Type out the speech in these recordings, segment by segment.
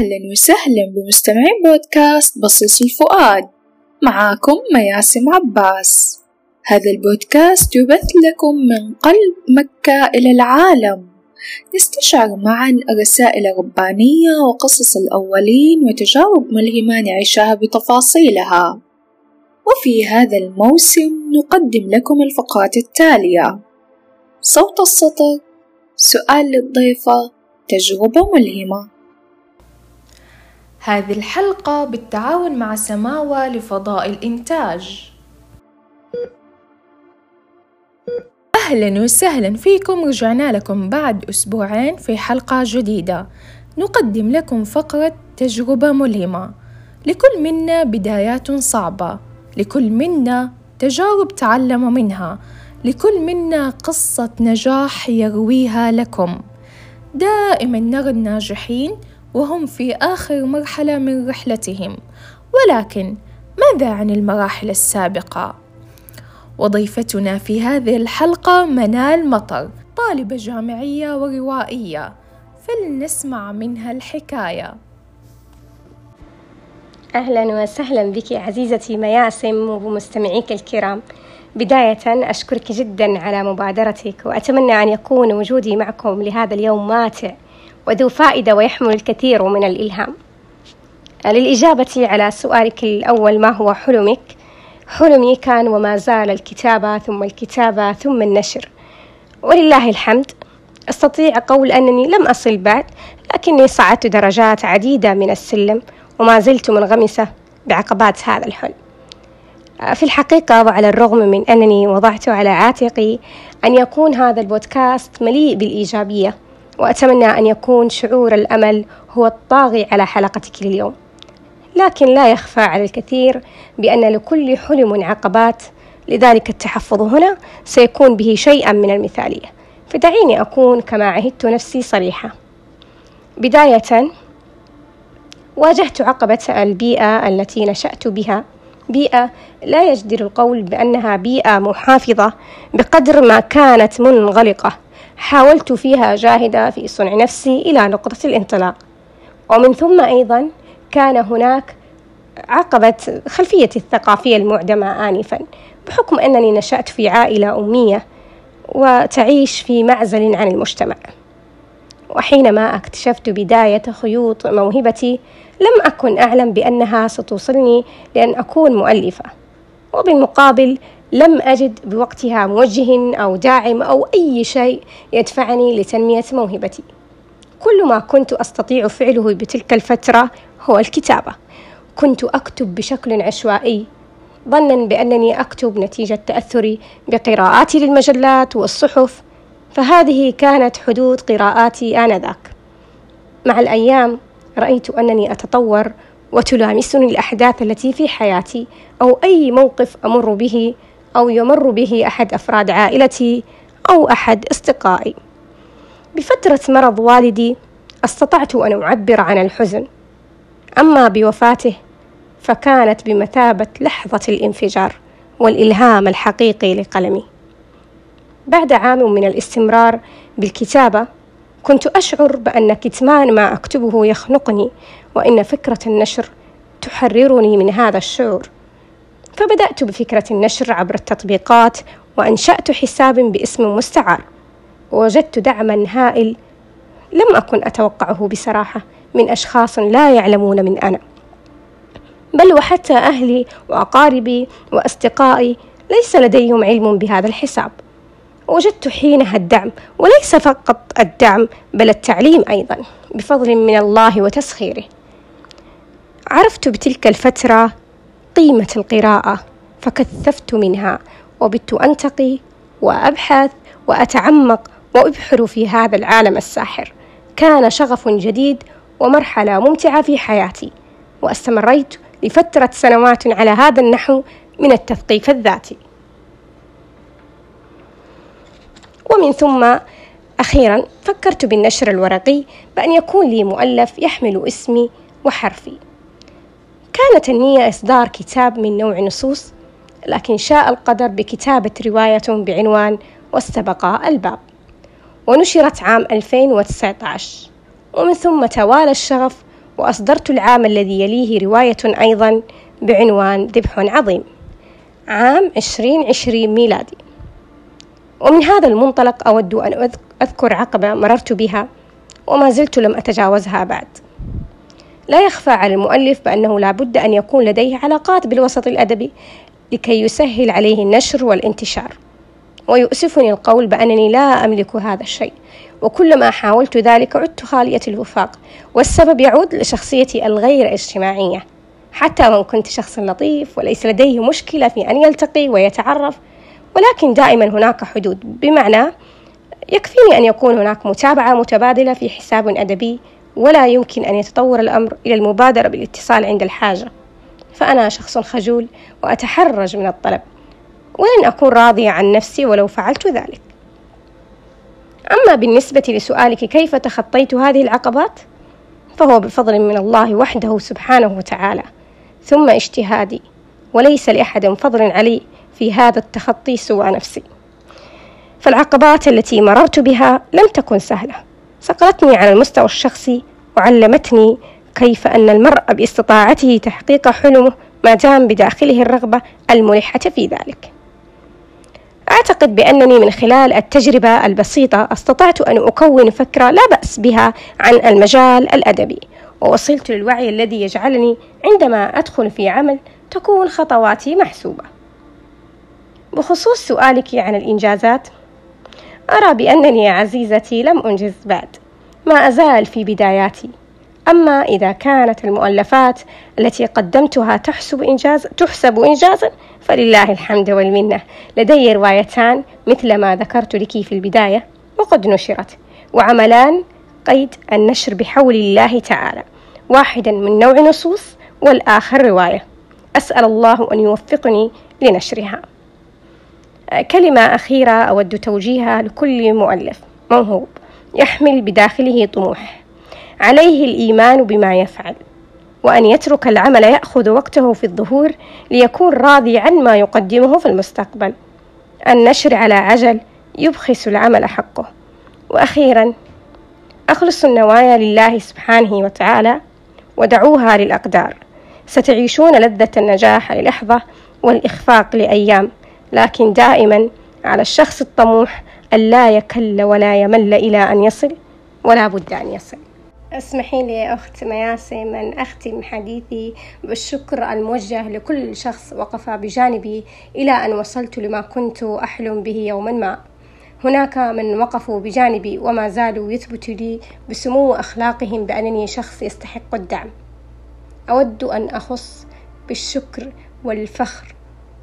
أهلا وسهلا بمستمعين بودكاست بصيص الفؤاد. معاكم مياسم عباس. هذا البودكاست يبث لكم من قلب مكة إلى العالم. نستشعر معا الرسائل الربانية وقصص الأولين وتجارب ملهمة نعيشها بتفاصيلها. وفي هذا الموسم نقدم لكم الفقرات التالية. صوت السطر سؤال للضيفة تجربة ملهمة. هذه الحلقة بالتعاون مع سماوة لفضاء الإنتاج. أهلا وسهلا فيكم رجعنا لكم بعد أسبوعين في حلقة جديدة. نقدم لكم فقرة تجربة ملهمة. لكل منا بدايات صعبة. لكل منا تجارب تعلم منها. لكل منا قصة نجاح يرويها لكم. دائما نرى الناجحين وهم في آخر مرحلة من رحلتهم. ولكن ماذا عن المراحل السابقة؟ وضيفتنا في هذه الحلقة منال مطر طالبة جامعية وروائية. فلنسمع منها الحكاية. أهلا وسهلا بك عزيزتي مياسم وبمستمعيك الكرام. بداية أشكرك جدا على مبادرتك وأتمنى أن يكون وجودي معكم لهذا اليوم ماتع. وذو فائدة ويحمل الكثير من الإلهام. للإجابة على سؤالك الأول ما هو حلمك؟ حلمي كان وما زال الكتابة ثم الكتابة ثم النشر. ولله الحمد. أستطيع قول أنني لم أصل بعد لكني صعدت درجات عديدة من السلم وما زلت منغمسة بعقبات هذا الحلم. في الحقيقة وعلى الرغم من أنني وضعت على عاتقي أن يكون هذا البودكاست مليء بالإيجابية وأتمنى أن يكون شعور الأمل هو الطاغي على حلقتك لليوم لكن لا يخفى على الكثير بأن لكل حلم عقبات لذلك التحفظ هنا سيكون به شيئا من المثالية. فدعيني أكون كما عهدت نفسي صريحة. بداية واجهت عقبة البيئة التي نشأت بها. بيئة لا يجدر القول بأنها بيئة محافظة بقدر ما كانت منغلقة. حاولت فيها جاهدة في صنع نفسي إلى نقطة الانطلاق. ومن ثم أيضا كان هناك عقبة خلفية الثقافية المعدمة آنفا بحكم أنني نشأت في عائلة أمية وتعيش في معزل عن المجتمع. وحينما اكتشفت بداية خيوط موهبتي لم أكن أعلم بأنها ستوصلني لأن أكون مؤلفة. وبالمقابل لم أجد بوقتها موجه أو داعم أو أي شيء يدفعني لتنمية موهبتي. كل ما كنت أستطيع فعله بتلك الفترة هو الكتابة. كنت أكتب بشكل عشوائي ظنا بأنني أكتب نتيجة تأثري بقراءاتي للمجلات والصحف فهذه كانت حدود قراءاتي آنذاك. مع الأيام رأيت أنني أتطور وتلامسني الأحداث التي في حياتي أو أي موقف أمر به أو يمر به أحد أفراد عائلتي أو أحد أصدقائي. بفترة مرض والدي استطعت أن أعبر عن الحزن. أما بوفاته فكانت بمثابة لحظة الانفجار والإلهام الحقيقي لقلمي. بعد عام من الاستمرار بالكتابة كنت أشعر بأن كتمان ما أكتبه يخنقني وإن فكرة النشر تحررني من هذا الشعور. فبدأت بفكرة النشر عبر التطبيقات وأنشأت حساب باسم مستعار. ووجدت دعما هائل لم أكن أتوقعه بصراحة من أشخاص لا يعلمون من أنا. بل وحتى أهلي وأقاربي وأصدقائي ليس لديهم علم بهذا الحساب. وجدت حينها الدعم وليس فقط الدعم بل التعليم أيضا بفضل من الله وتسخيره. عرفت بتلك الفترة قيمة القراءة فكثفت منها وبت أنتقي وأبحث وأتعمق وأبحر في هذا العالم الساحر. كان شغف جديد ومرحلة ممتعة في حياتي واستمريت لفترة سنوات على هذا النحو من التثقيف الذاتي. ومن ثم أخيرا فكرت بالنشر الورقي بأن يكون لي مؤلف يحمل اسمي وحرفي. كانت النية إصدار كتاب من نوع نصوص لكن شاء القدر بكتابة رواية بعنوان واستبق الباب. ونشرت عام 2019 ومن ثم توالى الشغف وأصدرت العام الذي يليه رواية أيضا بعنوان ذبح عظيم. عام 2020 ميلادي. ومن هذا المنطلق أود أن أذكر عقبة مررت بها وما زلت لم أتجاوزها بعد. لا يخفى على المؤلف بأنه لا بد أن يكون لديه علاقات بالوسط الأدبي لكي يسهل عليه النشر والانتشار. ويؤسفني القول بأنني لا أملك هذا الشيء وكلما حاولت ذلك عدت خالية الوفاق والسبب يعود لشخصيتي الغير اجتماعية. حتى وإن كنت شخص لطيف وليس لديه مشكلة في أن يلتقي ويتعرف ولكن دائما هناك حدود. بمعنى يكفيني أن يكون هناك متابعة متبادلة في حساب أدبي ولا يمكن أن يتطور الأمر إلى المبادرة بالاتصال عند الحاجة. فأنا شخص خجول وأتحرج من الطلب ولن أكون راضية عن نفسي ولو فعلت ذلك. أما بالنسبة لسؤالك كيف تخطيت هذه العقبات؟ فهو بفضل من الله وحده سبحانه وتعالى ثم اجتهادي وليس لأحد فضل علي في هذا التخطي سوى نفسي. فالعقبات التي مررت بها لم تكن سهلة. صقلتني على المستوى الشخصي وعلمتني كيف أن المرء باستطاعته تحقيق حلمه ما دام بداخله الرغبة الملحة في ذلك. أعتقد بأنني من خلال التجربة البسيطة أستطعت أن أكون فكرة لا بأس بها عن المجال الأدبي ووصلت للوعي الذي يجعلني عندما أدخل في عمل تكون خطواتي محسوبة. بخصوص سؤالك عن الإنجازات أرى بأنني يا عزيزتي لم أنجز بعد ما أزال في بداياتي. أما إذا كانت المؤلفات التي قدمتها تحسب إنجاز تحسب إنجازا فلله الحمد والمنة. لدي روايتان مثل ما ذكرت لك في البداية وقد نشرت. وعملان قيد النشر بحول الله تعالى. واحدا من نوع نصوص والآخر رواية. أسأل الله أن يوفقني لنشرها. كلمة أخيرة أود توجيهها لكل مؤلف. موهوب. يحمل بداخله طموح. عليه الإيمان بما يفعل. وأن يترك العمل يأخذ وقته في الظهور ليكون راضي عن ما يقدمه في المستقبل. النشر على عجل يبخس العمل حقه. وأخيرا أخلص النوايا لله سبحانه وتعالى ودعوها للأقدار. ستعيشون لذة النجاح للحظة والإخفاق لأيام. لكن دائما على الشخص الطموح أن لا يكل ولا يمل إلى أن يصل ولا بد أن يصل. اسمحي لي يا أخت مياسم أن أختم حديثي بالشكر الموجه لكل شخص وقف بجانبي إلى أن وصلت لما كنت أحلم به يوما ما. هناك من وقفوا بجانبي وما زالوا يثبتوا لي بسمو أخلاقهم بأنني شخص يستحق الدعم. أود أن أخص بالشكر والفخر.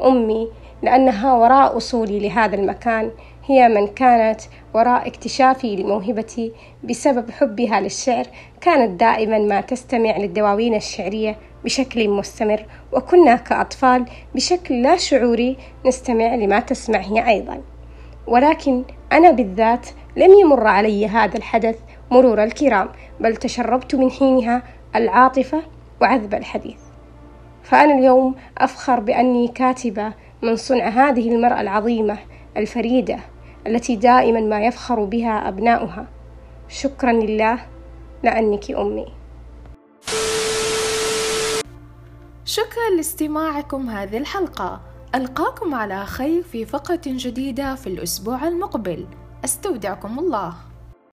أمي لأنها وراء وصولي لهذا المكان هي من كانت وراء اكتشافي لموهبتي بسبب حبها للشعر. كانت دائما ما تستمع للدواوين الشعرية بشكل مستمر وكنا كأطفال بشكل لا شعوري نستمع لما تسمع هي أيضا. ولكن أنا بالذات لم يمر علي هذا الحدث مرور الكرام بل تشربت من حينها العاطفة وعذب الحديث. فأنا اليوم أفخر بأني كاتبة من صنع هذه المرأة العظيمة الفريدة التي دائما ما يفخر بها أبناؤها. شكرا لله لأنك أمي. شكرا لاستماعكم هذه الحلقة. ألقاكم على خير في فقرة جديدة في الأسبوع المقبل. أستودعكم الله.